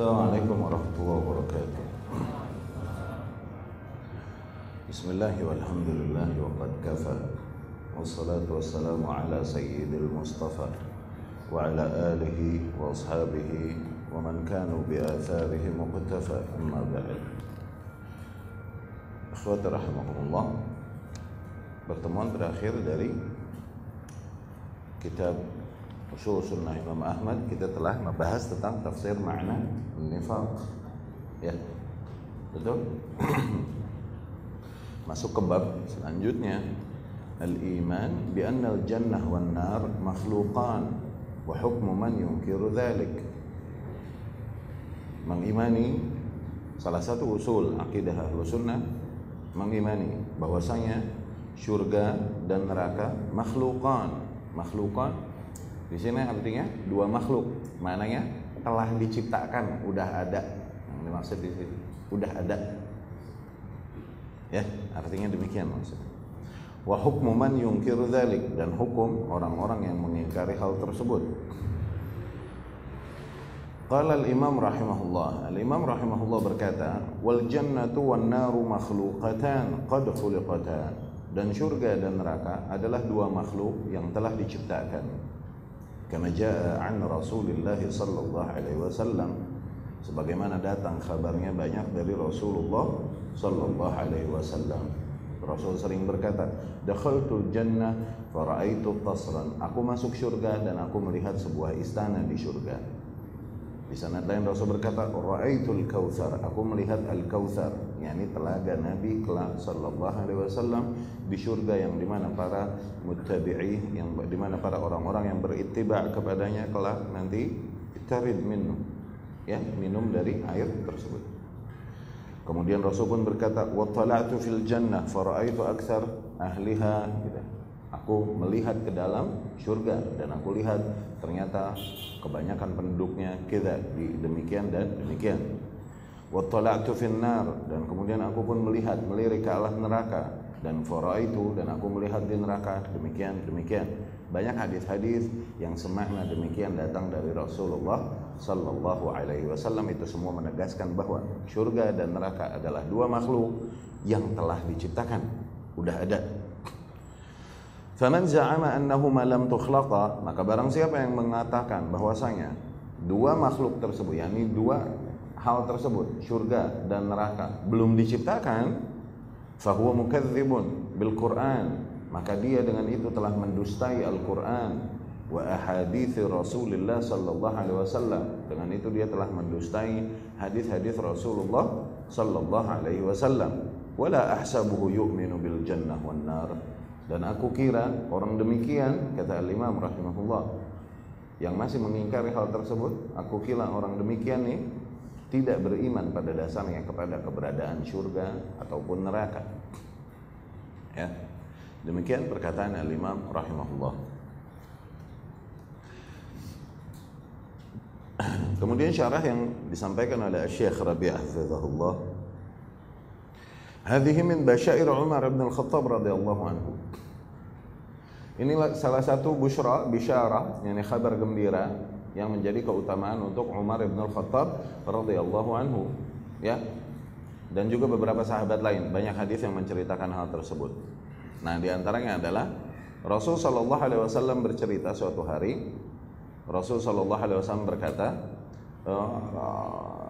السلام عليكم ورحمة الله وبركاته. بسم الله والحمد لله وقد كفى والصلاة والسلام على سيد المصطفى وعلى آله وأصحابه ومن كانوا بآثاره مقتفى أما بعد. Ikhwati rahimahullah Pertemuan terakhir dari Kitab Usul Sunnah Imam Ahmad Kita telah membahas tentang tafsir makna Nifaq. Ya Betul? Masuk ke bab selanjutnya. Al-iman bi anna al-jannah wan nar makhluqan wa hukmu man yunkiru dhalik. Mengimani salah satu usul akidah ahlu sunnah mengimani bahwasanya surga dan neraka makhlukan makhlukan di sini artinya dua makhluk maknanya telah diciptakan udah ada yang dimaksud di sini udah ada ya artinya demikian maksudnya wa hukmu man yungkiru dzalik dan hukum orang-orang yang mengingkari hal tersebut Qala al-Imam rahimahullah. Al-Imam rahimahullah berkata, "Wal jannatu wan naru makhluqatan qad khuliqata." Dan surga dan neraka adalah dua makhluk yang telah diciptakan. Kama jaa an Rasulullah sallallahu alaihi wasallam sebagaimana datang kabarnya banyak dari Rasulullah sallallahu alaihi wasallam. Rasul sering berkata, "Dakhaltul jannah fara'aitu qasran." Aku masuk surga dan aku melihat sebuah istana di surga. Di sana lain Rasul berkata, "Ra'aitul kautsar." Aku melihat al-kautsar, yakni telaga Nabi kelak sallallahu alaihi wasallam di surga yang di mana para muttabi'i yang di mana para orang-orang yang berittiba kepadanya kelak nanti tarid minum. Ya, minum dari air tersebut. Kemudian Rasul pun berkata, "Wa tala'tu fil jannah fara'aitu aktsar ahliha." Gitu. Aku melihat ke dalam surga dan aku lihat ternyata kebanyakan penduduknya kita demikian dan demikian. Wa tala'tu finnar. Dan kemudian aku pun melihat melirik ke arah neraka. Dan itu dan aku melihat di neraka. Demikian demikian. Banyak hadis-hadis yang semakna demikian datang dari Rasulullah sallallahu alaihi wasallam. Itu semua menegaskan bahwa surga dan neraka adalah dua makhluk yang telah diciptakan. Udah ada. Faman za'ama annahuma lam tukhlaqa, maka barang siapa yang mengatakan bahwasanya dua makhluk tersebut, yakni dua hal tersebut, surga dan neraka belum diciptakan, fahuwa mukadzibun bil Qur'an, maka dia dengan itu telah mendustai Al-Qur'an wa ahadits Rasulullah sallallahu alaihi wasallam. Dengan itu dia telah mendustai hadis-hadis Rasulullah sallallahu alaihi wasallam. Wala ahsabuhu yu'minu bil jannah wan nar dan aku kira orang demikian kata Al-Imam rahimahullah yang masih mengingkari hal tersebut, aku kira orang demikian nih tidak beriman pada dasarnya kepada keberadaan surga ataupun neraka. Ya. Demikian perkataan Al-Imam rahimahullah. Kemudian syarah yang disampaikan oleh Syekh Rabi' Hafizahullah. Hadhihi min basyair Umar bin Al-Khattab radhiyallahu anhu. Ini salah satu busyra, bisyarah, yakni kabar gembira yang menjadi keutamaan untuk Umar bin Al-Khattab radhiyallahu anhu, ya. Dan juga beberapa sahabat lain, banyak hadis yang menceritakan hal tersebut. Nah, di antaranya adalah Rasul sallallahu alaihi wasallam bercerita suatu hari Rasul sallallahu alaihi wasallam berkata, oh,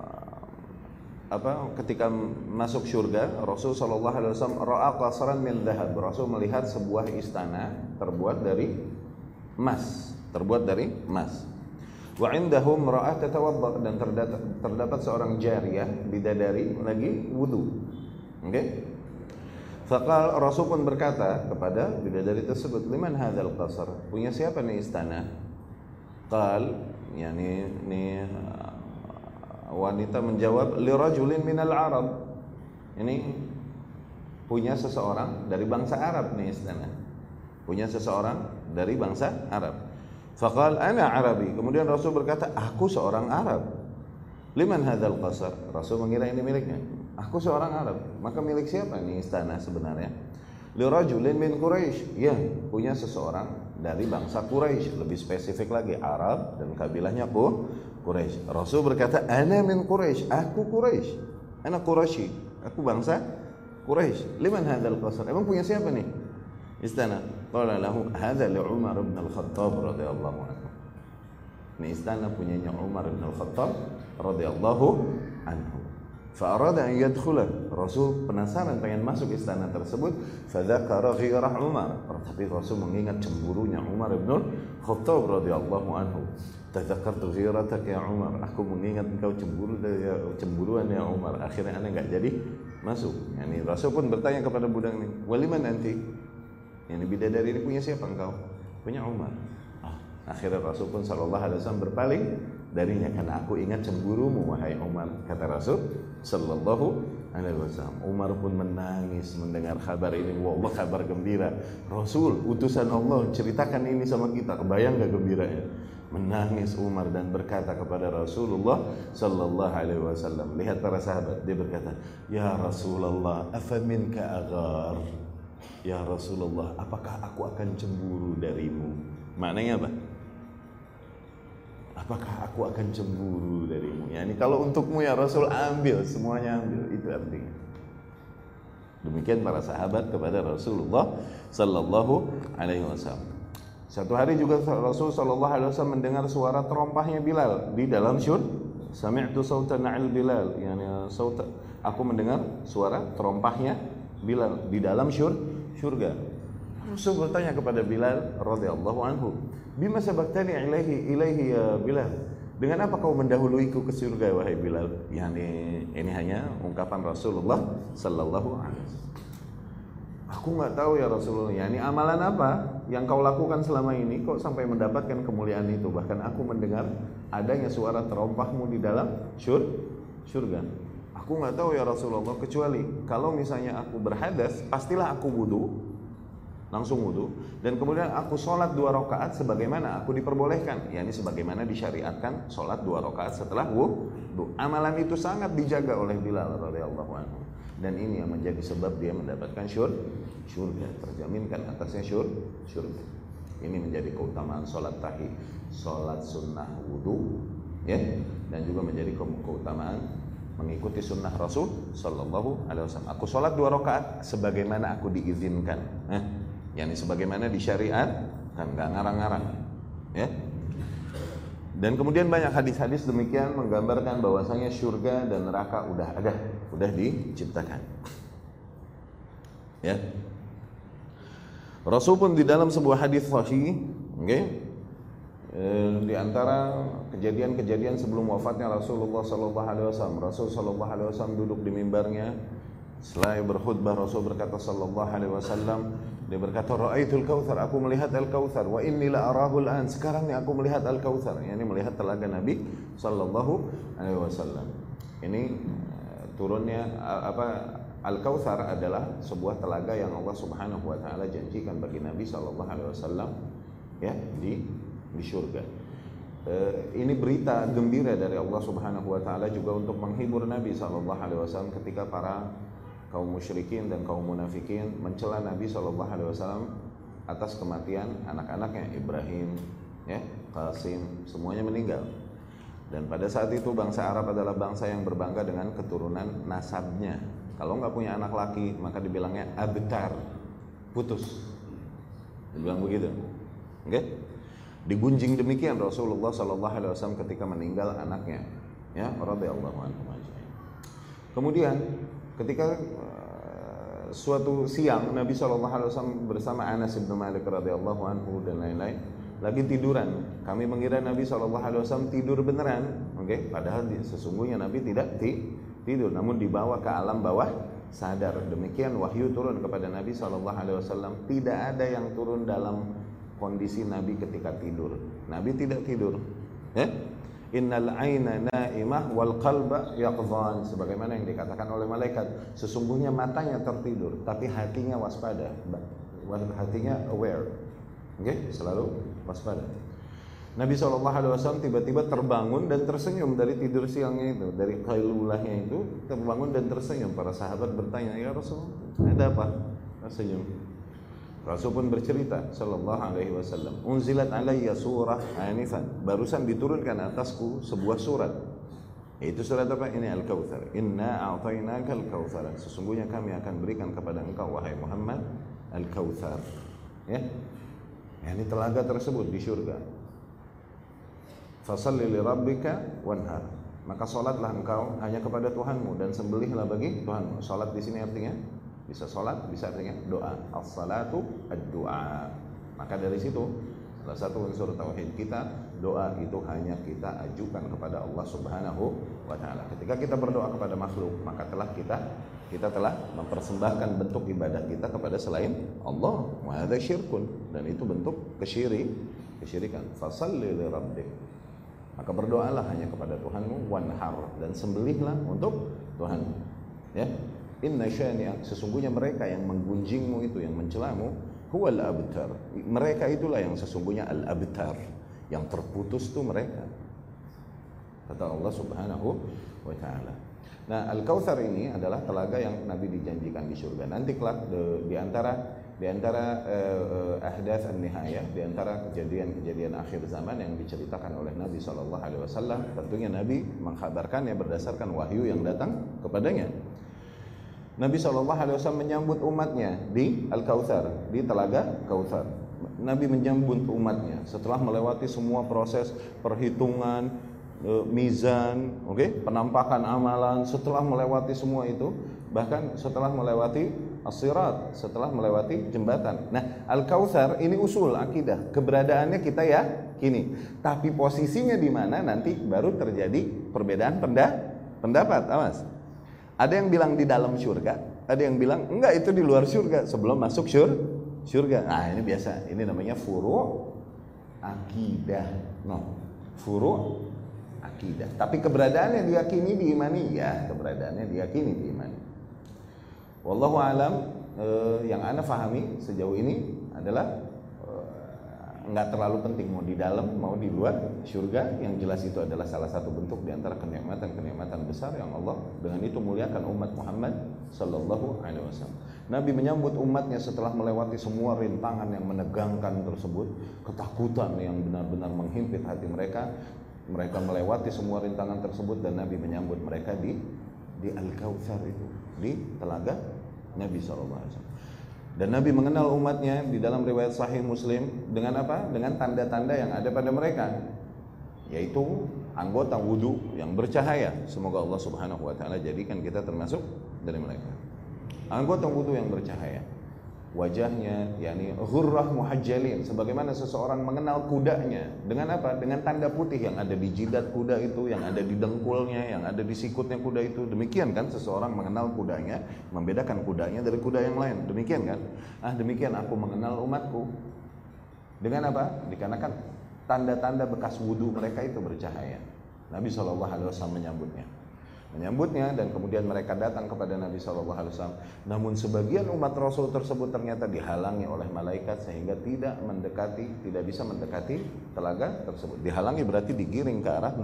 apa ketika masuk surga Rasul Shallallahu Alaihi Wasallam ra'a qasran min dhahab Rasul melihat sebuah istana terbuat dari emas terbuat dari emas wa indahum ra'at tatawadda dan terdapat, seorang jariyah bidadari lagi wudu oke okay? Rasul pun berkata kepada bidadari tersebut liman hadzal qasr punya siapa nih istana qal yani ini wanita menjawab lirajulin minal Arab. Ini punya seseorang dari bangsa Arab nih istana. Punya seseorang dari bangsa Arab. Faqal ana Arabi. Kemudian Rasul berkata, "Aku seorang Arab." Liman hadzal qasar? Rasul mengira ini miliknya. Aku seorang Arab. Maka milik siapa nih istana sebenarnya? Lirajulin min Quraisy. Ya, punya seseorang dari bangsa Quraisy, lebih spesifik lagi Arab dan kabilahnya Quraisy. Rasul berkata, "Ana min Quraisy." Aku Quraisy. Ana Quraisy. Aku bangsa Quraisy. Liman hadzal qasr? Emang punya siapa nih? Istana. Qala lahu, "Hadza li Umar bin Al-Khattab radhiyallahu anhu." Ini istana punyanya Umar bin Al-Khattab radhiyallahu anhu. Fa'arada an yadkhula. Rasul penasaran pengen masuk istana tersebut. Fadzakara ghirah Umar. Tapi Rasul mengingat cemburunya Umar bin Khattab radhiyallahu anhu. Tadzakartu ghiratak ya Umar. Aku mengingat engkau cemburu dari cemburuan ya Umar. Akhirnya anda nggak jadi masuk. Yani Rasul pun bertanya kepada budak ini, "Waliman nanti?" Yani bidadari ini punya siapa? Engkau? Punya Umar. Ah, akhirnya Rasul pun sallallahu alaihi wasallam berpaling darinya karena aku ingat cemburumu wahai Umar kata Rasul sallallahu alaihi wasallam. Umar pun menangis mendengar kabar ini. Wallah kabar gembira. Rasul utusan Allah ceritakan ini sama kita. Kebayang gak gembiranya? Menangis Umar dan berkata kepada Rasulullah sallallahu alaihi wasallam. Lihat para sahabat dia berkata ya Rasulullah afa minka agar ya Rasulullah apakah aku akan cemburu darimu maknanya apa apakah aku akan cemburu darimu? Ya, ini kalau untukmu ya Rasul ambil semuanya ambil itu artinya. Demikian para sahabat kepada Rasulullah Sallallahu Alaihi Wasallam. Satu hari juga Rasul Sallallahu Alaihi Wasallam mendengar suara terompahnya Bilal di dalam syur. Sami'tu sautan al Bilal, yani sauta. Aku mendengar suara terompahnya Bilal di dalam syur surga. Rasul bertanya kepada Bilal radhiyallahu anhu, Bima sabaktani ilaihi ilaihi ya Bilal. Dengan apa kau mendahuluiku ke surga wahai Bilal? Yani ini hanya ungkapan Rasulullah sallallahu alaihi wasallam. Aku nggak tahu ya Rasulullah. Yani amalan apa yang kau lakukan selama ini kok sampai mendapatkan kemuliaan itu? Bahkan aku mendengar adanya suara terompahmu di dalam syur surga. Aku nggak tahu ya Rasulullah kecuali kalau misalnya aku berhadas, pastilah aku wudhu langsung wudhu dan kemudian aku sholat dua rakaat sebagaimana aku diperbolehkan. Yakni sebagaimana disyariatkan sholat dua rakaat setelah wudhu amalan itu sangat dijaga oleh Bilal radhiyallahu anhu. Dan ini yang menjadi sebab dia mendapatkan syur surga terjaminkan atasnya syur surga ini menjadi keutamaan sholat tahi sholat sunnah wudhu ya. Dan juga menjadi keutamaan mengikuti sunnah Rasul Sallallahu Alaihi Wasallam. Aku sholat dua rakaat sebagaimana aku diizinkan. Eh, yakni sebagaimana di syariat kan nggak ngarang-ngarang ya dan kemudian banyak hadis-hadis demikian menggambarkan bahwasanya surga dan neraka udah ada udah diciptakan ya Rasul pun di dalam sebuah hadis sahih okay, di antara kejadian-kejadian sebelum wafatnya Rasulullah Sallallahu Alaihi Wasallam Rasul Sallallahu Alaihi Wasallam duduk di mimbarnya. Setelah berkhutbah Rasul berkata sallallahu alaihi wasallam dia berkata raaitul kautsar aku melihat al kautsar wa inni la arahu an. Sekarang ni aku melihat al kautsar yakni melihat telaga Nabi sallallahu alaihi wasallam. Ini eh, turunnya apa al kautsar adalah sebuah telaga yang Allah Subhanahu wa taala janjikan bagi Nabi sallallahu alaihi wasallam ya di di surga Uh, ini berita gembira dari Allah Subhanahu wa taala juga untuk menghibur Nabi sallallahu alaihi wasallam ketika para kaum musyrikin dan kaum munafikin mencela Nabi Shallallahu Alaihi Wasallam atas kematian anak-anaknya Ibrahim, ya, Qasim, semuanya meninggal. Dan pada saat itu bangsa Arab adalah bangsa yang berbangga dengan keturunan nasabnya. Kalau nggak punya anak laki, maka dibilangnya abtar, putus. Dibilang begitu, oke? Okay? Digunjing demikian Rasulullah Shallallahu Alaihi Wasallam ketika meninggal anaknya, ya, radhiyallahu anhu. Kemudian ketika uh, suatu siang Nabi Shallallahu Alaihi Wasallam bersama Anas bin Malik radhiyallahu anhu dan lain-lain lagi tiduran. Kami mengira Nabi Shallallahu Alaihi Wasallam tidur beneran, oke? Okay? Padahal sesungguhnya Nabi tidak ti tidur, namun dibawa ke alam bawah sadar. Demikian wahyu turun kepada Nabi Shallallahu Alaihi Wasallam. Tidak ada yang turun dalam kondisi Nabi ketika tidur. Nabi tidak tidur, ya? Innal aina naimah wal qalba yaqdhan. Sebagaimana yang dikatakan oleh malaikat sesungguhnya matanya tertidur tapi hatinya waspada. Hatinya aware. Oke? Okay? selalu waspada. Nabi SAW tiba-tiba terbangun dan tersenyum dari tidur siangnya itu dari kailulahnya itu terbangun dan tersenyum. Para sahabat bertanya ya Rasul ada apa? Tersenyum Rasul pun bercerita sallallahu alaihi wasallam, "Unzilat alayya surah anifan." Barusan diturunkan atasku sebuah surat. Itu surat apa? Ini Al-Kautsar. Inna a'tainaka al-kautsar. Sesungguhnya kami akan berikan kepada engkau wahai Muhammad Al-Kautsar. Ya. Ini telaga tersebut di surga. Fasalli li rabbika wanhar. Maka salatlah engkau hanya kepada Tuhanmu dan sembelihlah bagi Tuhanmu. Salat di sini artinya bisa sholat, bisa artinya doa. As-salatu ad-doa. Maka dari situ salah satu unsur tauhid kita doa itu hanya kita ajukan kepada Allah Subhanahu wa taala. Ketika kita berdoa kepada makhluk, maka telah kita kita telah mempersembahkan bentuk ibadah kita kepada selain Allah. Wa syirkun dan itu bentuk kesyiri, kesyirikan. Fasalli li rabbik. Maka berdoalah hanya kepada Tuhanmu wanhar dan sembelihlah untuk Tuhan. Ya, Inna syani'ak sesungguhnya mereka yang menggunjingmu itu yang mencelamu huwal abtar. Mereka itulah yang sesungguhnya al abtar. Yang terputus itu mereka. Kata Allah Subhanahu wa taala. Nah, Al-Kautsar ini adalah telaga yang Nabi dijanjikan di surga. Nanti kelak di antara di antara uh, ahdath an-nihayah, di antara kejadian-kejadian akhir zaman yang diceritakan oleh Nabi sallallahu alaihi wasallam, tentunya Nabi mengkhabarkannya berdasarkan wahyu yang datang kepadanya. Nabi SAW menyambut umatnya di Al-Kautsar, di Telaga Kautsar. Nabi menyambut umatnya setelah melewati semua proses perhitungan, e, mizan, oke, okay? penampakan amalan, setelah melewati semua itu, bahkan setelah melewati asirat, setelah melewati jembatan. Nah, Al-Kautsar ini usul akidah, keberadaannya kita ya kini. Tapi posisinya di mana nanti baru terjadi perbedaan pendapat, awas. Ada yang bilang di dalam surga, ada yang bilang enggak itu di luar surga sebelum masuk syur surga. Nah, ini biasa. Ini namanya furu akidah. No. Furu akidah. Tapi keberadaannya diyakini diimani ya, keberadaannya diyakini diimani. Wallahu alam eh, yang ana fahami sejauh ini adalah nggak terlalu penting mau di dalam mau di luar surga yang jelas itu adalah salah satu bentuk di antara kenikmatan-kenikmatan besar yang Allah dengan itu muliakan umat Muhammad sallallahu alaihi wasallam. Nabi menyambut umatnya setelah melewati semua rintangan yang menegangkan tersebut, ketakutan yang benar-benar menghimpit hati mereka. Mereka melewati semua rintangan tersebut dan Nabi menyambut mereka di di Al-Kautsar itu, di telaga Nabi sallallahu alaihi wasallam. Dan Nabi mengenal umatnya di dalam riwayat Sahih Muslim dengan apa? Dengan tanda-tanda yang ada pada mereka, yaitu anggota wudhu yang bercahaya. Semoga Allah Subhanahu Wa Taala jadikan kita termasuk dari mereka. Anggota wudhu yang bercahaya wajahnya yakni ghurrah muhajjalin sebagaimana seseorang mengenal kudanya. Dengan apa? Dengan tanda putih yang ada di jidat kuda itu yang ada di dengkulnya yang ada di sikutnya kuda itu. Demikian kan seseorang mengenal kudanya membedakan kudanya dari kuda yang lain. Demikian kan? Ah demikian aku mengenal umatku. Dengan apa? Dikarenakan tanda-tanda bekas wudhu mereka itu bercahaya. Nabi saw menyambutnya menyambutnya dan kemudian mereka datang kepada Nabi Shallallahu Alaihi Wasallam. Namun sebagian umat Rasul tersebut ternyata dihalangi oleh malaikat sehingga tidak mendekati, tidak bisa mendekati telaga tersebut. Dihalangi berarti digiring ke arah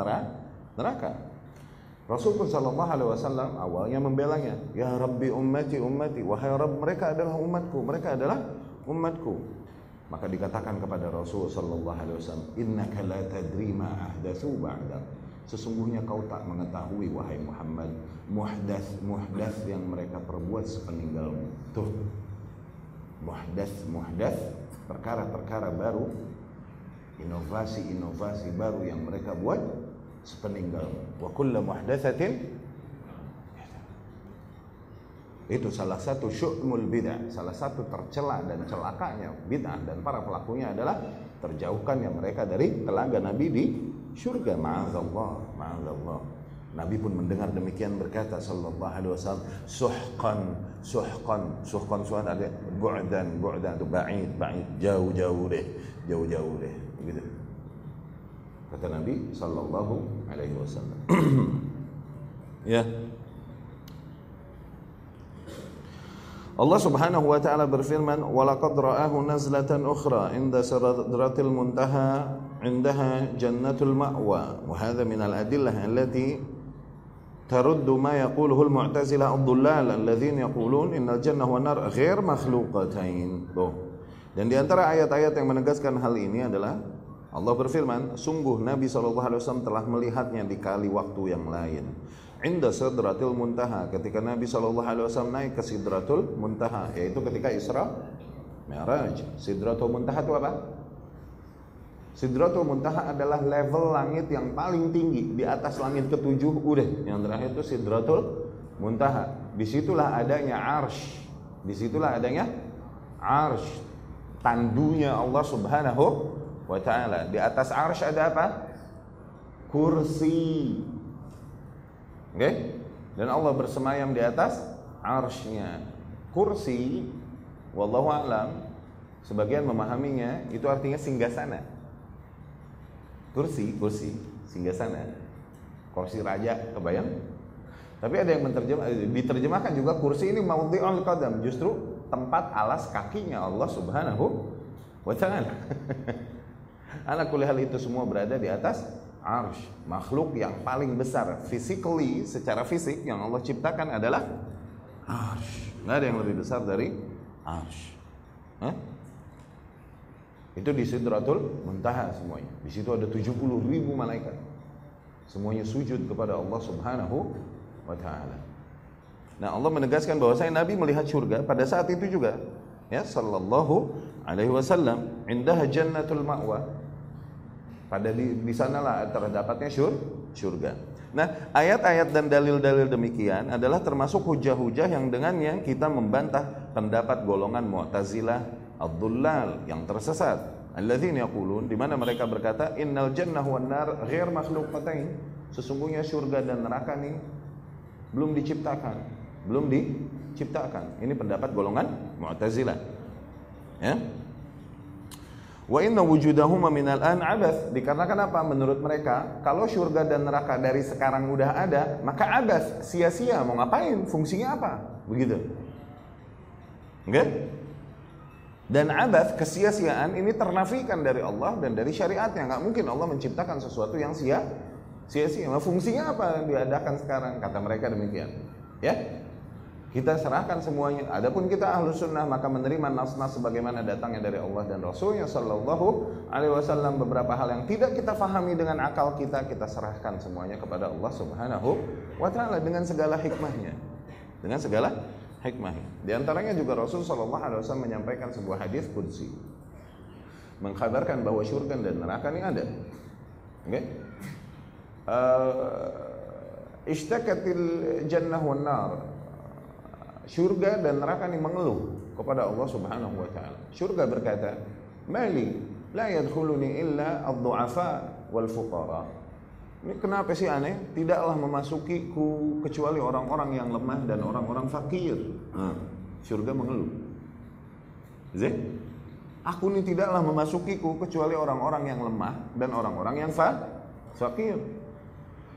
neraka. Rasul pun Shallallahu Alaihi Wasallam awalnya membelanya, ya Rabbi ummati ummati, wahai Rabb mereka adalah umatku, mereka adalah umatku. Maka dikatakan kepada Rasul Shallallahu Alaihi Wasallam, Inna la tadri ma ahdatsu ba'dak Sesungguhnya kau tak mengetahui wahai Muhammad muhdas muhdas yang mereka perbuat sepeninggalmu. Tuh. Muhdas muhdas perkara-perkara baru inovasi-inovasi baru yang mereka buat sepeninggalmu. Wa kullu muhdatsatin itu salah satu syu'mul bid'ah, salah satu tercela dan celakanya bid'ah dan para pelakunya adalah terjauhkannya mereka dari telaga Nabi di syurga ma'azallah ma'azallah. Nabi pun mendengar demikian berkata sallallahu alaihi wasallam suhqan suhqan suhqan suhan ada bu'dan bu'dan itu ba'id ba'id jauh-jauh deh jauh-jauh deh gitu kata Nabi sallallahu alaihi wasallam. Ya Allah Subhanahu wa taala berfirman, "Walaqad ra'ahu nazlatan ukhra 'inda sidratil muntaha 'indaha jannatul ma'wa." Wa hadha min al-adillah allati taruddu ma yaquluhu al-mu'tazilah ad-dhullal alladhina yaqulun innal jannah wan nar ghair makhluqatain. Tuh. Dan di antara ayat-ayat yang menegaskan hal ini adalah Allah berfirman, sungguh Nabi SAW telah melihatnya di kali waktu yang lain. Inda sidratul muntaha, ketika Nabi SAW naik ke sidratul muntaha, yaitu ketika Isra Mi'raj. Sidratul muntaha itu apa? Sidratul muntaha adalah level langit yang paling tinggi di atas langit ketujuh udah. Yang terakhir itu sidratul muntaha. Di situlah adanya arsh. Di situlah adanya arsh tandunya Allah Subhanahu wa taala. Di atas arsy ada apa? Kursi. Oke? Okay? Dan Allah bersemayam di atas arsy-Nya. Kursi wallahu alam sebagian memahaminya itu artinya singgasana. Kursi, kursi, singgasana. Kursi raja, kebayang? Tapi ada yang menerjemah, diterjemahkan juga kursi ini maudhi'ul qadam, justru tempat alas kakinya Allah Subhanahu wa taala. Anak kuliah itu semua berada di atas arsh. Makhluk yang paling besar physically secara fisik yang Allah ciptakan adalah arsh. Nggak ada yang lebih besar dari arsh. Hah? Itu di Sidratul Muntaha semuanya. Di situ ada 70 ribu malaikat. Semuanya sujud kepada Allah Subhanahu wa taala. Nah, Allah menegaskan bahwa saya Nabi melihat surga pada saat itu juga. Ya, sallallahu alaihi wasallam, indah jannatul ma'wa. Pada di, di sanalah terdapatnya syur, surga. Nah, ayat-ayat dan dalil-dalil demikian adalah termasuk hujah-hujah yang dengannya kita membantah pendapat golongan Mu'tazilah, Abdullal yang tersesat. Alladzina yaqulun di mana mereka berkata innal jannah wan nar ghair makhluqatain. Sesungguhnya surga dan neraka ini belum diciptakan belum diciptakan. Ini pendapat golongan Mu'tazilah. Ya. Wa inna wujudahuma minal an abath. Dikarenakan apa? Menurut mereka, kalau surga dan neraka dari sekarang udah ada, maka abath, sia-sia mau ngapain? Fungsinya apa? Begitu. Okay? Dan abath, kesia-siaan ini ternafikan dari Allah dan dari syariatnya. Nggak mungkin Allah menciptakan sesuatu yang sia sia-sia. Fungsinya apa yang diadakan sekarang? Kata mereka demikian. Ya, kita serahkan semuanya. Adapun kita ahlu sunnah maka menerima nas-nas sebagaimana datangnya dari Allah dan Rasulnya Shallallahu Alaihi Wasallam beberapa hal yang tidak kita fahami dengan akal kita kita serahkan semuanya kepada Allah Subhanahu Wa Taala dengan segala hikmahnya, dengan segala hikmahnya. Di antaranya juga Rasul Shallallahu Alaihi Wasallam menyampaikan sebuah hadis kudsi mengkabarkan bahwa syurga dan neraka ini ada. Oke? Okay? Uh, Ishtakatil jannah wan nar Surga dan neraka ini mengeluh kepada Allah Subhanahu wa taala. Surga berkata, "Mali la yadkhuluni illa ad-du'afa wal fuqara." Ini kenapa sih aneh? Tidaklah memasukiku kecuali orang-orang yang lemah dan orang-orang fakir. Nah, surga mengeluh. Zin? Aku ini tidaklah memasukiku kecuali orang-orang yang lemah dan orang-orang yang fakir.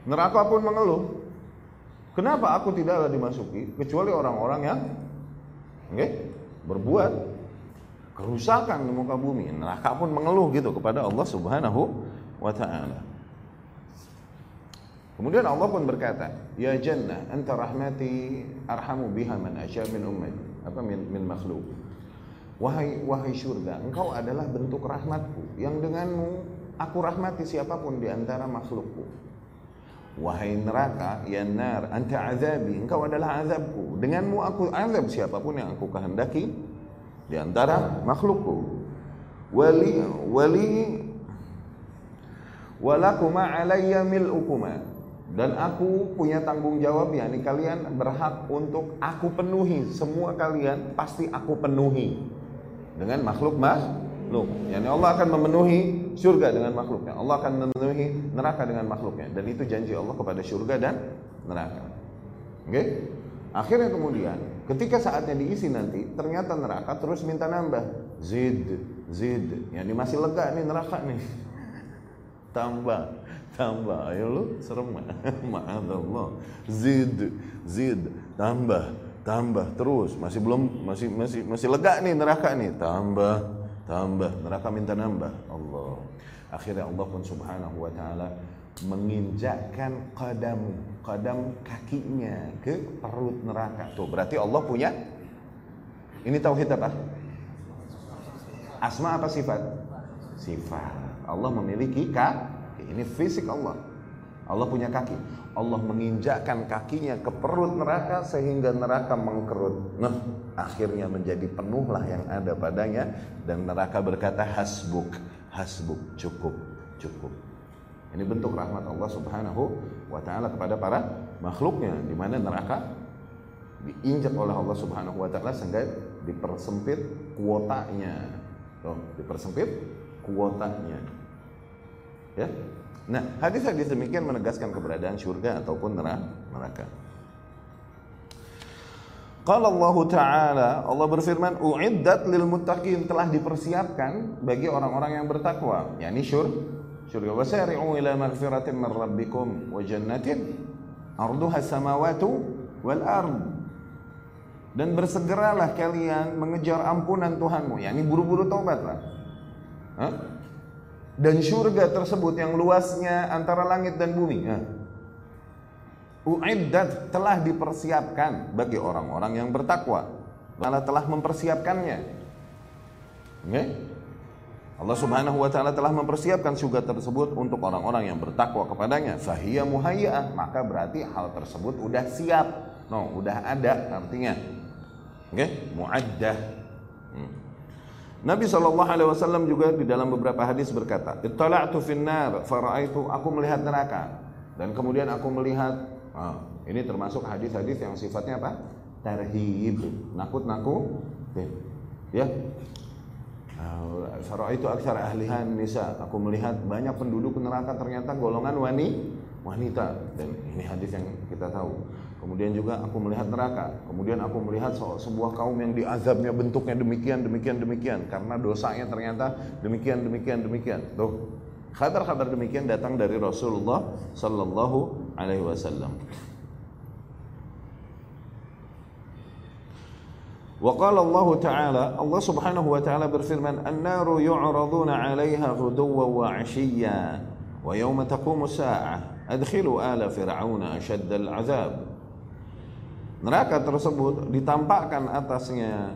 Neraka pun mengeluh. Kenapa aku tidaklah dimasuki kecuali orang-orang yang okay, berbuat kerusakan di muka bumi. Neraka pun mengeluh gitu kepada Allah Subhanahu wa taala. Kemudian Allah pun berkata, "Ya jannah, anta rahmati arhamu biha man asya min ummati." Apa min, min makhluk. Wahai wahai surga, engkau adalah bentuk rahmatku yang denganmu aku rahmati siapa pun di antara makhlukku. Wahai neraka, ya nar, anta azabi, engkau adalah azabku. Denganmu aku azab siapa pun yang aku kehendaki di antara makhlukku. Wali wali walakuma alayya mil'ukuma. Dan aku punya tanggung jawab ya, ini kalian berhak untuk aku penuhi. Semua kalian pasti aku penuhi dengan makhluk makhluk. Yani Allah akan memenuhi surga dengan makhluknya. Allah akan memenuhi neraka dengan makhluknya. Dan itu janji Allah kepada surga dan neraka. Oke? Okay? Akhirnya kemudian, ketika saatnya diisi nanti, ternyata neraka terus minta nambah. Zid, zid. Ya ini masih lega nih neraka nih. Tambah, tambah. Ayo lu serem Allah. Zid, zid. Tambah, tambah terus. Masih belum, masih masih masih lega nih neraka nih. Tambah, tambah. Neraka minta nambah. Allah. Akhirnya Allah pun subhanahu wa ta'ala menginjakkan kadam kadam kakinya ke perut neraka. Tuh berarti Allah punya ini tauhid apa? Asma apa sifat? Sifat. Allah memiliki kaki. Ini fisik Allah. Allah punya kaki. Allah menginjakkan kakinya ke perut neraka sehingga neraka mengkerut. Nah, akhirnya menjadi penuhlah yang ada padanya dan neraka berkata hasbuk, hasbuk, cukup, cukup. Ini bentuk rahmat Allah Subhanahu wa taala kepada para makhluknya di mana neraka diinjak oleh Allah Subhanahu wa taala sehingga dipersempit kuotanya. Tuh, dipersempit kuotanya. Ya. Nah, hadis-hadis demikian menegaskan keberadaan surga ataupun neraka. Qala Allah Ta'ala, Allah berfirman, "Uiddat lil muttaqin" telah dipersiapkan bagi orang-orang yang bertakwa, yakni syur surga. Wasari'u ila maghfiratin min rabbikum wa jannatin arduha samawati wal ard. Dan bersegeralah kalian mengejar ampunan Tuhanmu, yakni buru-buru taubatlah. Hah? Dan surga tersebut yang luasnya antara langit dan bumi. Ya. Uiddat telah dipersiapkan bagi orang-orang yang bertakwa. Allah telah mempersiapkannya. Okay? Allah Subhanahu wa taala telah mempersiapkan surga tersebut untuk orang-orang yang bertakwa kepadanya. Fahiyya muhayya'ah, maka berarti hal tersebut udah siap. No, udah ada artinya. Oke, okay? muaddah. Hmm. Nabi Shallallahu Alaihi Wasallam juga di dalam beberapa hadis berkata, "Ittala'tu finnar, faraitu aku melihat neraka dan kemudian aku melihat ah, ini termasuk hadis-hadis yang sifatnya apa? Tarhib, nakut-nakut, ya. Faraitu aksar ahlihan nisa, aku melihat banyak penduduk neraka ternyata golongan wani wanita dan ini hadis yang kita tahu. Kemudian juga aku melihat neraka. Kemudian aku melihat sebuah kaum yang diazabnya bentuknya demikian, demikian, demikian. Karena dosanya ternyata demikian, demikian, demikian. Tuh, kabar-kabar demikian datang dari Rasulullah Sallallahu Alaihi Wasallam. وقال الله تعالى الله سبحانه وتعالى berfirman النار يعرضون عليها غدوا وعشيا ويوم تقوم الساعة أدخلوا آل فرعون أشد العذاب Neraka tersebut ditampakkan atasnya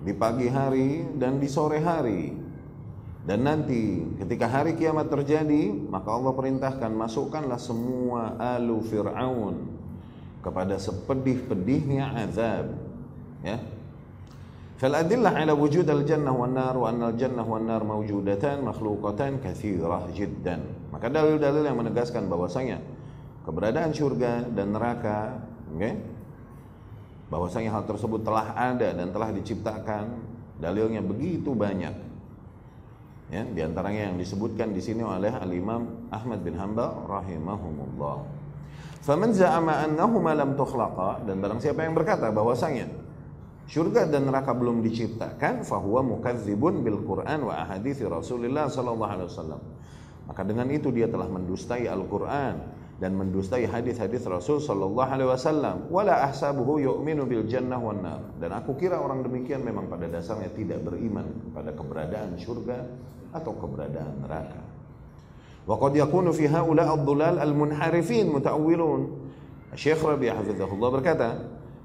di pagi hari dan di sore hari. Dan nanti ketika hari kiamat terjadi, maka Allah perintahkan masukkanlah semua alu Fir'aun kepada sepedih-pedihnya azab. Ya. Fal adillah ala wujud al-jannah wan nar wa anna al-jannah wan nar mawjudatan makhluqatan katsirah jiddan. Maka dalil-dalil yang menegaskan bahwasanya keberadaan surga dan neraka, okay, bahwasanya hal tersebut telah ada dan telah diciptakan. Dalilnya begitu banyak. Ya di antaranya yang disebutkan di sini oleh Al Imam Ahmad bin Hanbal rahimahumullah. Faman za'ama annahuma lam tukhlaqa dan barang siapa yang berkata bahwasanya surga dan neraka belum diciptakan fahuwa mukadzibun bil Quran wa ahadithi Rasulullah sallallahu alaihi wasallam. Maka dengan itu dia telah mendustai Al-Qur'an dan mendustai hadis-hadis Rasul sallallahu alaihi wasallam wala ahsabuhu yu'minu bil jannah wan nar. Dan aku kira orang demikian memang pada dasarnya tidak beriman pada keberadaan surga atau keberadaan neraka. Wa qad yakunu fi haula ad-dhulal al-munharifin muta'awwilun. Syekh Rabi hafizahullah berkata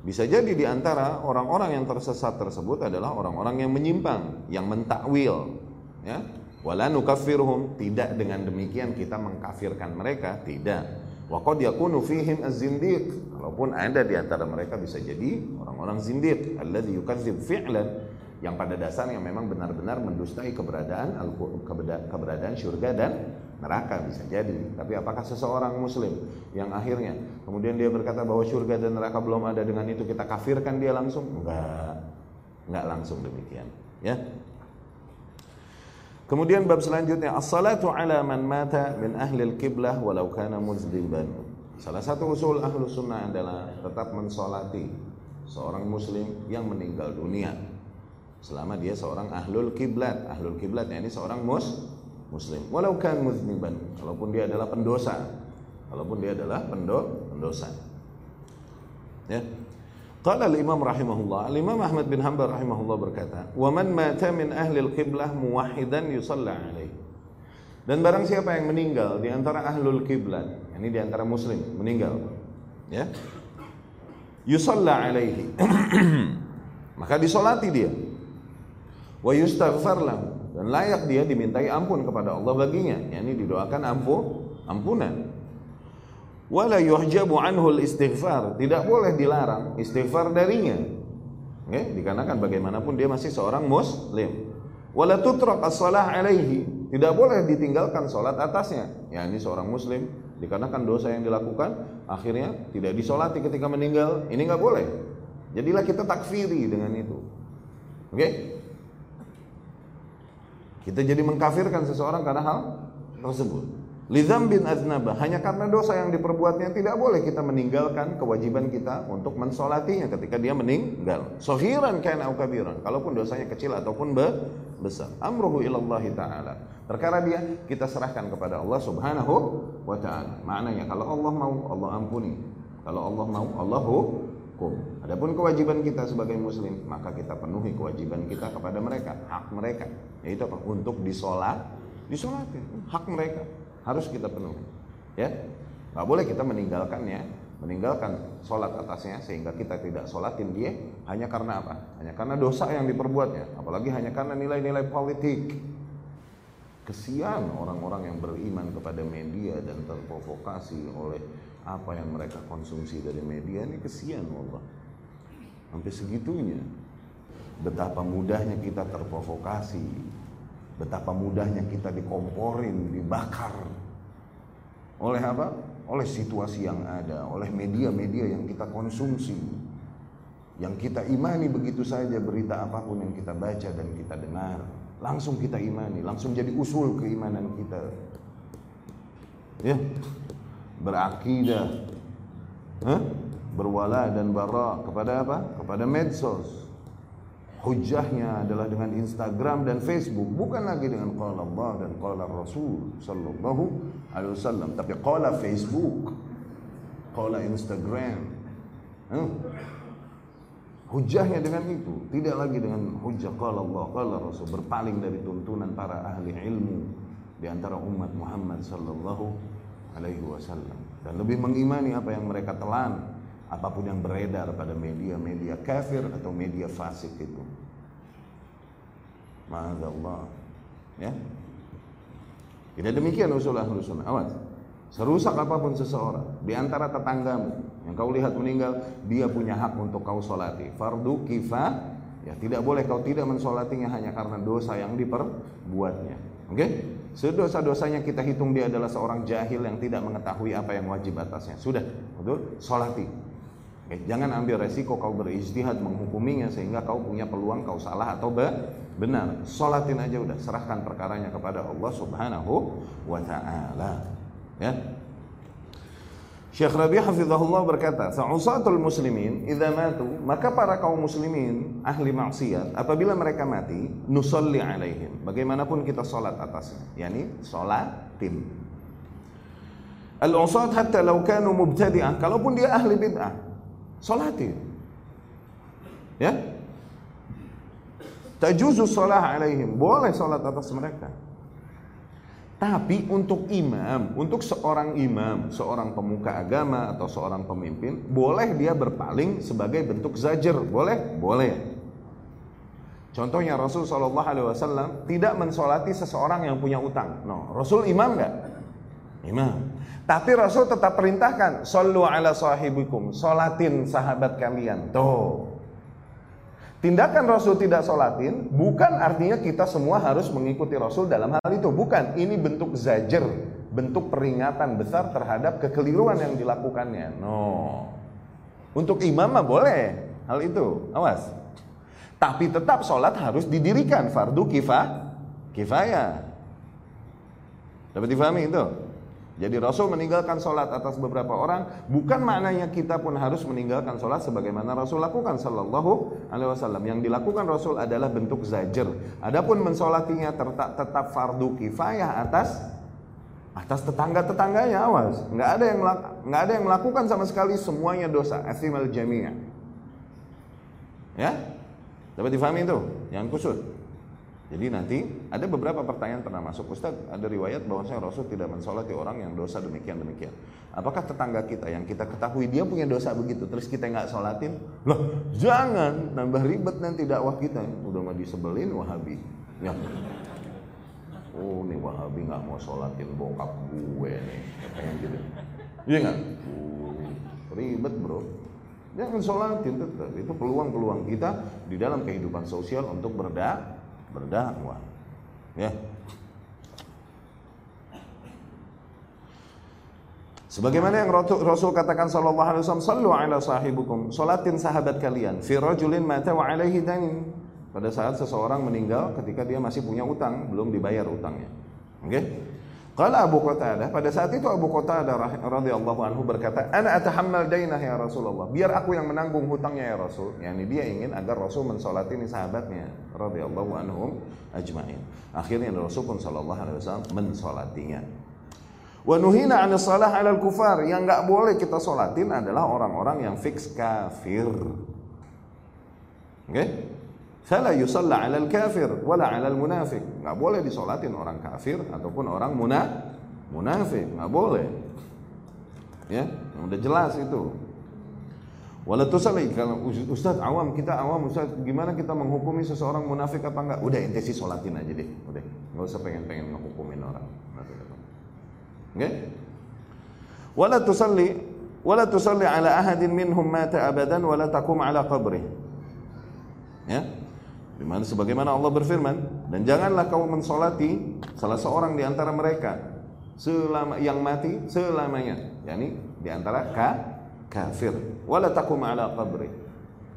bisa jadi di antara orang-orang yang tersesat tersebut adalah orang-orang yang menyimpang yang mentakwil ya. Wala nukaffiruhum. Tidak dengan demikian kita mengkafirkan mereka tidak Wa qad yakunu fihim az-zindiq. Kalaupun ada di antara mereka bisa jadi orang-orang zindiq alladzi yukadzib fi'lan yang pada dasarnya memang benar-benar mendustai keberadaan keberadaan surga dan neraka bisa jadi. Tapi apakah seseorang muslim yang akhirnya kemudian dia berkata bahwa surga dan neraka belum ada dengan itu kita kafirkan dia langsung? Enggak. Enggak langsung demikian, ya. Kemudian bab selanjutnya as-salatu ala man mata min ahli al-qiblah walau kana muzdiban. Salah satu usul ahlu sunnah adalah tetap mensolati seorang muslim yang meninggal dunia selama dia seorang ahlul kiblat. Ahlul kiblat ini seorang mus muslim. Walau kan muzdiban, kalaupun dia adalah pendosa. Kalaupun dia adalah pendo pendosa. Ya. Qala al-Imam rahimahullah, al-Imam Ahmad bin Hanbal rahimahullah berkata, "Wa man mata min ahli al-qiblah muwahhidan yusalla alaih." Dan barang siapa yang meninggal di antara ahlul kiblat, ini di antara muslim meninggal, ya. Yusalla alaihi. Maka disolati dia. Wa yustaghfar dan layak dia dimintai ampun kepada Allah baginya. yakni didoakan ampun, ampunan. Wala yuhjabu anhu istighfar. Tidak boleh dilarang istighfar darinya. Oke, dikarenakan bagaimanapun dia masih seorang muslim. Wala tutrak as-salah alaihi. Tidak boleh ditinggalkan salat atasnya. Ya ini seorang muslim dikarenakan dosa yang dilakukan akhirnya tidak disolati ketika meninggal. Ini nggak boleh. Jadilah kita takfiri dengan itu. Oke? Kita jadi mengkafirkan seseorang karena hal tersebut. Lidham bin aznaba hanya karena dosa yang diperbuatnya tidak boleh kita meninggalkan kewajiban kita untuk mensolatinya ketika dia meninggal. Sohiran kana kabiran. Kalaupun dosanya kecil ataupun besar. Amruhu ilallahi ta'ala. Perkara dia kita serahkan kepada Allah subhanahu wa ta'ala. Maknanya kalau Allah mau Allah ampuni. Kalau Allah mau Allah hukum. Adapun kewajiban kita sebagai muslim, maka kita penuhi kewajiban kita kepada mereka, hak mereka. Yaitu apa? Untuk disolat, disolat hak mereka harus kita penuhi. Ya, nggak boleh kita meninggalkannya, meninggalkan sholat atasnya sehingga kita tidak sholatin dia hanya karena apa? Hanya karena dosa yang diperbuatnya, apalagi hanya karena nilai-nilai politik. Kesian orang-orang yang beriman kepada media dan terprovokasi oleh apa yang mereka konsumsi dari media ini kesian Allah sampai segitunya betapa mudahnya kita terprovokasi betapa mudahnya kita dikomporin dibakar. Oleh apa? Oleh situasi yang ada oleh media-media yang kita konsumsi. Yang kita imani begitu saja berita apa pun yang kita baca dan kita dengar. Langsung kita imani langsung jadi usul keimanan kita. Ya. Berakidah. Berwala dan bara. Kepada apa? Kepada medsos. Hujahnya adalah dengan Instagram dan Facebook, bukan lagi dengan qala Allah dan qala Rasul sallallahu alaihi wasallam, tapi qala Facebook, qala Instagram. Huh? Hujahnya dengan itu, tidak lagi dengan hujah qala Allah, qala Rasul, berpaling dari tuntunan para ahli ilmu di antara umat Muhammad sallallahu alaihi wasallam dan lebih mengimani apa yang mereka telan apa pun yang beredar pada media-media kafir atau media fasik itu. Ma'adzallah. Ya. Tidak demikian usul ahlu sunnah. Awas. Serusak apa pun seseorang di antara tetanggamu yang kau lihat meninggal, dia punya hak untuk kau solati. Fardu kifah, ya tidak boleh kau tidak mensolatinya hanya karena dosa yang diperbuatnya. Oke? Okay? Sedosa-dosanya kita hitung dia adalah seorang jahil yang tidak mengetahui apa yang wajib atasnya. Sudah, betul? Solati. Oke, jangan ambil resiko kau berijtihad menghukuminya sehingga kau punya peluang kau salah atau benar. Solatin aja udah, serahkan perkaranya kepada Allah Subhanahu wa taala. Ya. Syekh Rabi hafizahullah berkata, "Sa'usatul muslimin idza matu, maka para kaum muslimin ahli maksiat apabila mereka mati, nusalli alaihim. Bagaimanapun kita salat atasnya, yakni salatin. Al-usat hatta law kanu mubtadi'ah, kalaupun dia ahli bid'ah, salatin. Ya? Tajuzu salah alaihim, boleh salat atas mereka. Tapi untuk imam, untuk seorang imam, seorang pemuka agama atau seorang pemimpin, boleh dia berpaling sebagai bentuk zajer, boleh? Boleh. Contohnya Rasul Shallallahu Alaihi Wasallam tidak mensolati seseorang yang punya utang. No, Rasul imam nggak? Imam. Tapi Rasul tetap perintahkan, Sallu ala sahibikum, solatin sahabat kalian. Tuh. Tindakan Rasul tidak sholatin bukan artinya kita semua harus mengikuti Rasul dalam hal itu. Bukan, ini bentuk zajer, bentuk peringatan besar terhadap kekeliruan yang dilakukannya. No. Untuk imam mah boleh hal itu, awas. Tapi tetap sholat harus didirikan fardu kifah, kifayah. Dapat difahami itu? Jadi Rasul meninggalkan sholat atas beberapa orang bukan maknanya kita pun harus meninggalkan sholat sebagaimana Rasul lakukan Sallallahu Alaihi Wasallam. Yang dilakukan Rasul adalah bentuk zajer. Adapun mensolatinya tetap, tetap fardu kifayah atas atas tetangga tetangganya awas. Nggak ada yang nggak ada yang melakukan sama sekali semuanya dosa. Asimal jamiah. Ya, dapat difahami itu? Yang kusut. Jadi nanti ada beberapa pertanyaan pernah masuk Ustaz, ada riwayat bahwasanya Rasul tidak mensolati orang yang dosa demikian demikian. Apakah tetangga kita yang kita ketahui dia punya dosa begitu, terus kita nggak solatin? Loh, jangan nambah ribet nanti dakwah kita. Udah mau disebelin Wahabi. Ya. oh nih Wahabi nggak mau sholatin bokap gue nih pengen gitu iya nggak uh, ribet bro jangan sholatin tetap itu peluang-peluang kita di dalam kehidupan sosial untuk berda berdakwah ya Sebagaimana yang Rasul katakan sallallahu alaihi wasallam, "Sallu ala sahibukum." Salatin sahabat kalian fi rajulin mata wa alaihi dain. Pada saat seseorang meninggal ketika dia masih punya utang, belum dibayar utangnya. Oke? Okay? Kalau Abu Qatadah, pada saat itu Abu Qatadah radhiyallahu anhu berkata, "Ana atahammal dainah ya Rasulullah." Biar aku yang menanggung hutangnya ya Rasul. Yani dia ingin agar Rasul mensolatini sahabatnya radhiyallahu anhum ajmain. Akhirnya Rasul pun sallallahu alaihi wasallam mensolatinya. Wa nuhina 'anil salah 'alal kufar. Yang enggak boleh kita solatin adalah orang-orang yang fix kafir. Oke? Okay? Fala yusalla 'alal kafir wala 'alal munafik. Enggak boleh disolatin orang kafir ataupun orang muna munafik, enggak boleh. Ya, udah jelas itu. Wala tusalli kalau Ustaz awam kita awam Ustaz gimana kita menghukumi seseorang munafik apa enggak? Udah ente sih solatin aja deh, udah. Enggak usah pengen-pengen menghukumin orang. Okay? Wala tusalli wala tusalli ala ahadin minhum mata abadan wala taqum ala qabri. Ya. Di mana sebagaimana Allah berfirman dan janganlah kau mensolati salah seorang di antara mereka selama yang mati selamanya, yakni di antara ka, kafir. Wala taqum ala qabri.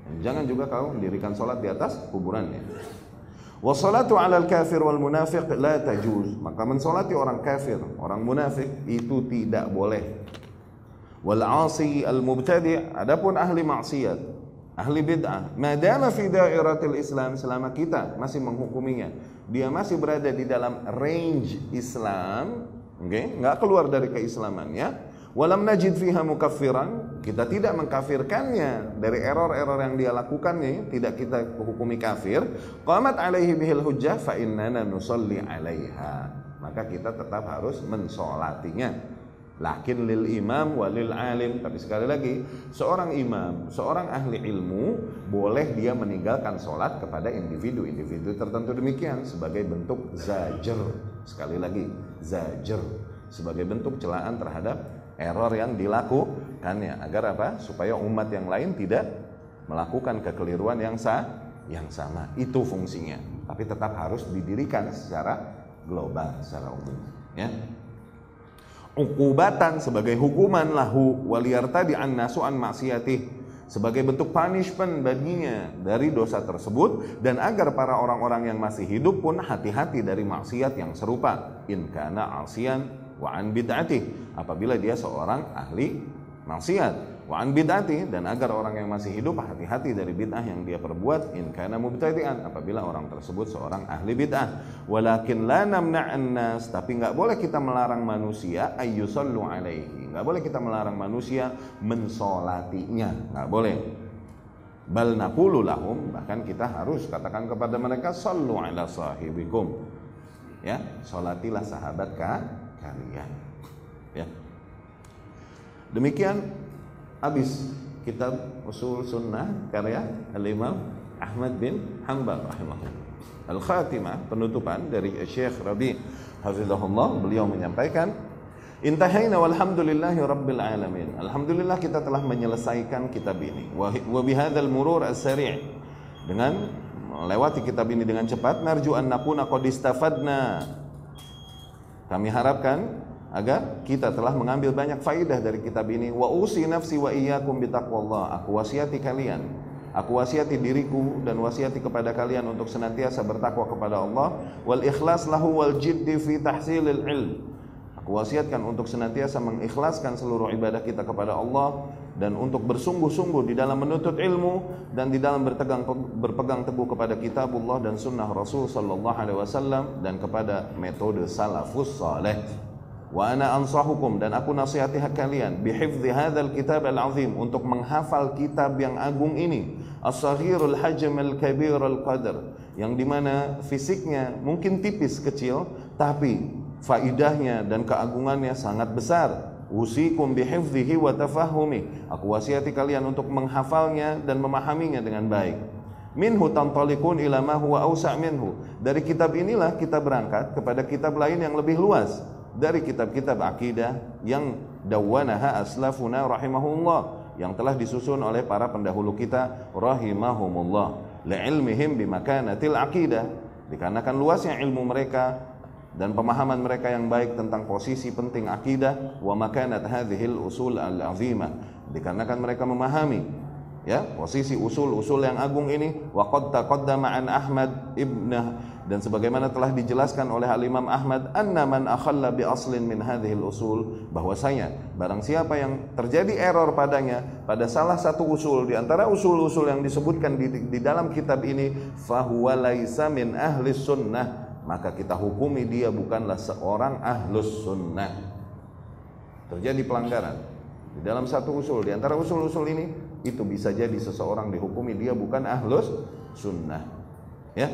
Dan jangan juga kau mendirikan salat di atas kuburannya. Wassalatu alal kafir wal munafiq la tajuz. Maka mensolati orang kafir, orang munafik itu tidak boleh. Wal asi al mubtadi' adapun ahli maksiat, ahli bid'ah, madama fi dairatil Islam selama kita masih menghukuminya, dia masih berada di dalam range Islam, oke, okay? nggak keluar dari keislamannya, Walam najid fiha mukaffiran, kita tidak mengkafirkannya dari error-error yang dia lakukan nih, tidak kita hukumi kafir. Qamat alaihi bihil hujjah fa innana nusalli alaiha. Maka kita tetap harus mensolatinya. Lakin lil imam walil alim. Tapi sekali lagi, seorang imam, seorang ahli ilmu boleh dia meninggalkan sholat kepada individu-individu tertentu demikian sebagai bentuk zajr. Sekali lagi, zajr sebagai bentuk celaan terhadap error yang dilakukannya agar apa? Supaya umat yang lain tidak melakukan kekeliruan yang sah yang sama. Itu fungsinya. Tapi tetap harus didirikan secara global, secara umum, ya. Ukubatan sebagai hukuman lahu waliyartadi an nasu an maksiatih sebagai bentuk punishment baginya dari dosa tersebut dan agar para orang-orang yang masih hidup pun hati-hati dari maksiat yang serupa. In kana asian wa an bid'ati apabila dia seorang ahli maksiat wa an bid'ati dan agar orang yang masih hidup hati-hati dari bid'ah yang dia perbuat in kana mubtadi'an apabila orang tersebut seorang ahli bid'ah. Walakin la namna'an nas tapi enggak boleh kita melarang manusia ayyusallu alaihi. Enggak boleh kita melarang manusia mensolatinya. Enggak boleh. Bal naqulu lahum bahkan kita harus katakan kepada mereka sallu ala sahibikum. Ya salatilah sahabat kalian. Ya. Demikian habis kitab Usul Sunnah karya Al-Imam Ahmad bin Hanbal. Al-Khatimah penutupan dari Syekh Rabi Hafizahullah beliau menyampaikan Intahaina walhamdulillahi rabbil alamin. Alhamdulillah kita telah menyelesaikan kitab ini. Wa bihadzal murur as-sari' dengan melewati kitab ini dengan cepat narju an nakuna qad istafadna kami harapkan agar kita telah mengambil banyak faidah dari kitab ini. Wa usi nafsi wa iyyakum bitaqwallah. Aku wasiati kalian, aku wasiati diriku dan wasiati kepada kalian untuk senantiasa bertakwa kepada Allah wal ikhlas lahu wal jiddi fi tahsilil ilm. Aku wasiatkan untuk senantiasa mengikhlaskan seluruh ibadah kita kepada Allah dan untuk bersungguh-sungguh di dalam menuntut ilmu dan di dalam bertegang berpegang teguh kepada kitabullah dan sunnah Rasul sallallahu alaihi wasallam dan kepada metode salafus saleh. Wa ana ansahukum dan aku nasihati kalian bihifdzi hadzal kitab al-azim untuk menghafal kitab yang agung ini as-saghirul hajm al-kabir al-qadr yang di mana fisiknya mungkin tipis kecil tapi faidahnya dan keagungannya sangat besar Usikum bihifzihi wa tafahumi. Aku wasiati kalian untuk menghafalnya dan memahaminya dengan baik. minhu tantalikun ila ma huwa awsa' minhu. Dari kitab inilah kita berangkat kepada kitab lain yang lebih luas dari kitab-kitab akidah yang dawwanaha aslafuna rahimahullah yang telah disusun oleh para pendahulu kita rahimahumullah. Li'ilmihim bimakanatil akidah dikarenakan luasnya ilmu mereka dan pemahaman mereka yang baik tentang posisi penting akidah wa makanat hadhil usul al-azimah dikarenakan mereka memahami ya posisi usul-usul yang agung ini wa qad taqaddama an Ahmad ibn dan sebagaimana telah dijelaskan oleh Al Imam Ahmad anna man akhalla bi aslin min hadhihi usul bahwasanya barang siapa yang terjadi error padanya pada salah satu usul di antara usul-usul yang disebutkan di, di dalam kitab ini fahuwa laisa min ahli sunnah maka kita hukumi dia bukanlah seorang ahlus sunnah. Terjadi pelanggaran di dalam satu usul di antara usul-usul ini itu bisa jadi seseorang dihukumi dia bukan ahlus sunnah ya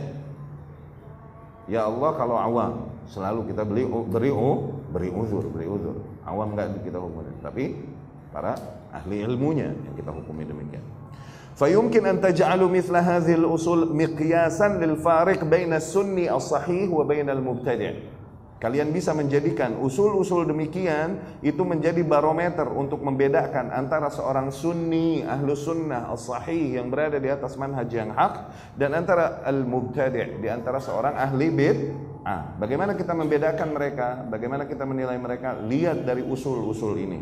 ya Allah kalau awam selalu kita beli beri beri uzur beri uzur awam enggak kita hukumi tapi para ahli ilmunya yang kita hukumi demikian فيمكن أن تجعلوا مثل هذه الأصول مقياسا للفارق بين السني الصحيح وبين المبتدع Kalian bisa menjadikan usul-usul demikian itu menjadi barometer untuk membedakan antara seorang sunni, ahlu sunnah, as-sahih yang berada di atas manhaj yang hak dan antara al-mubtadi' di antara seorang ahli bid'ah. Bagaimana kita membedakan mereka? Bagaimana kita menilai mereka? Lihat dari usul-usul ini.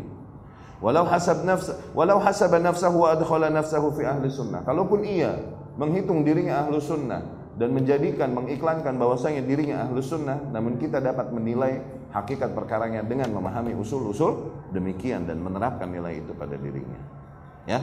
Walau hasab nafs, walau hasaba nafsahu wa adkhala nafsahu fi ahli sunnah. Kalaupun ia menghitung dirinya ahlu sunnah, dan menjadikan mengiklankan bahwasanya dirinya ahlu sunnah namun kita dapat menilai hakikat perkaranya dengan memahami usul-usul demikian dan menerapkan nilai itu pada dirinya ya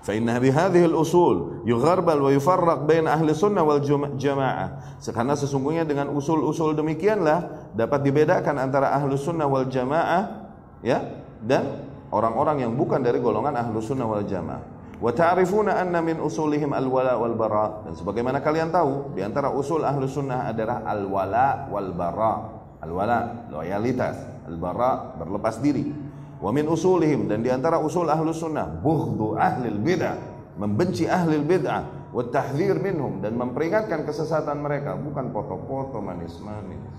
فإن بهذه الأصول يغربل ويفرق بين أهل السنة والجماعة karena sesungguhnya dengan usul-usul demikianlah dapat dibedakan antara ahlu sunnah wal jamaah ya dan orang-orang yang bukan dari golongan ahlu sunnah wal jamaah Wa ta'rifuna anna min usulihim al-wala wal bara. Dan sebagaimana kalian tahu, di antara usul ahlu sunnah adalah al-wala wal bara. Al-wala, loyalitas. Al-bara, berlepas diri. Wa min usulihim. Dan di antara usul ahlu sunnah, buhdu ahli bid'ah. Membenci ahli bid'ah. Wa tahdzir minhum. Dan memperingatkan kesesatan mereka. Bukan foto-foto manis-manis.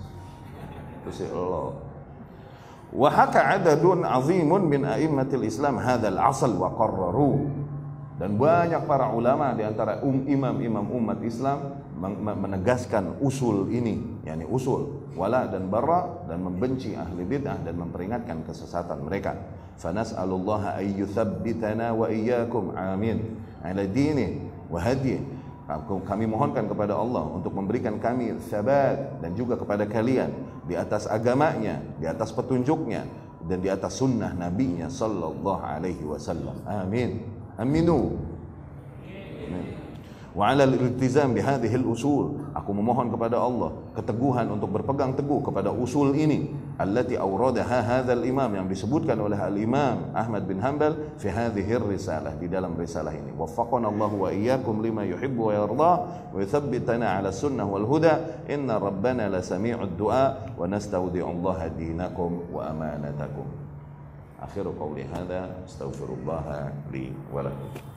Itu si Allah. Wa haka adadun azimun min a'immatil Islam hadzal asal wa qarraru dan banyak para ulama di antara um, imam-imam umat Islam menegaskan usul ini, yakni usul wala dan bara dan membenci ahli bid'ah dan memperingatkan kesesatan mereka. Fanas'alullah ay yuthabbitana wa iyyakum amin ala dini wa hadi. Kami mohonkan kepada Allah untuk memberikan kami sabat dan juga kepada kalian di atas agamanya, di atas petunjuknya dan di atas sunnah nabinya sallallahu alaihi wasallam. Amin. Aminu. Wa 'ala al-iltizam bi hadhihi al-usul. Aku memohon kepada Allah keteguhan untuk berpegang teguh kepada usul ini allati awradaha hadzal imam yang disebutkan oleh al-Imam Ahmad bin Hanbal fi hadhihi risalah di dalam risalah ini. Waffaqana Allah wa iyyakum lima yuhibbu wa yarda wa yuthabbitana 'ala sunnah wal huda. Inna rabbana la sami'ud du'a wa nastaudi'u Allah dinakum wa amanatakum. آخر قولي هذا استغفر الله لي ولكم.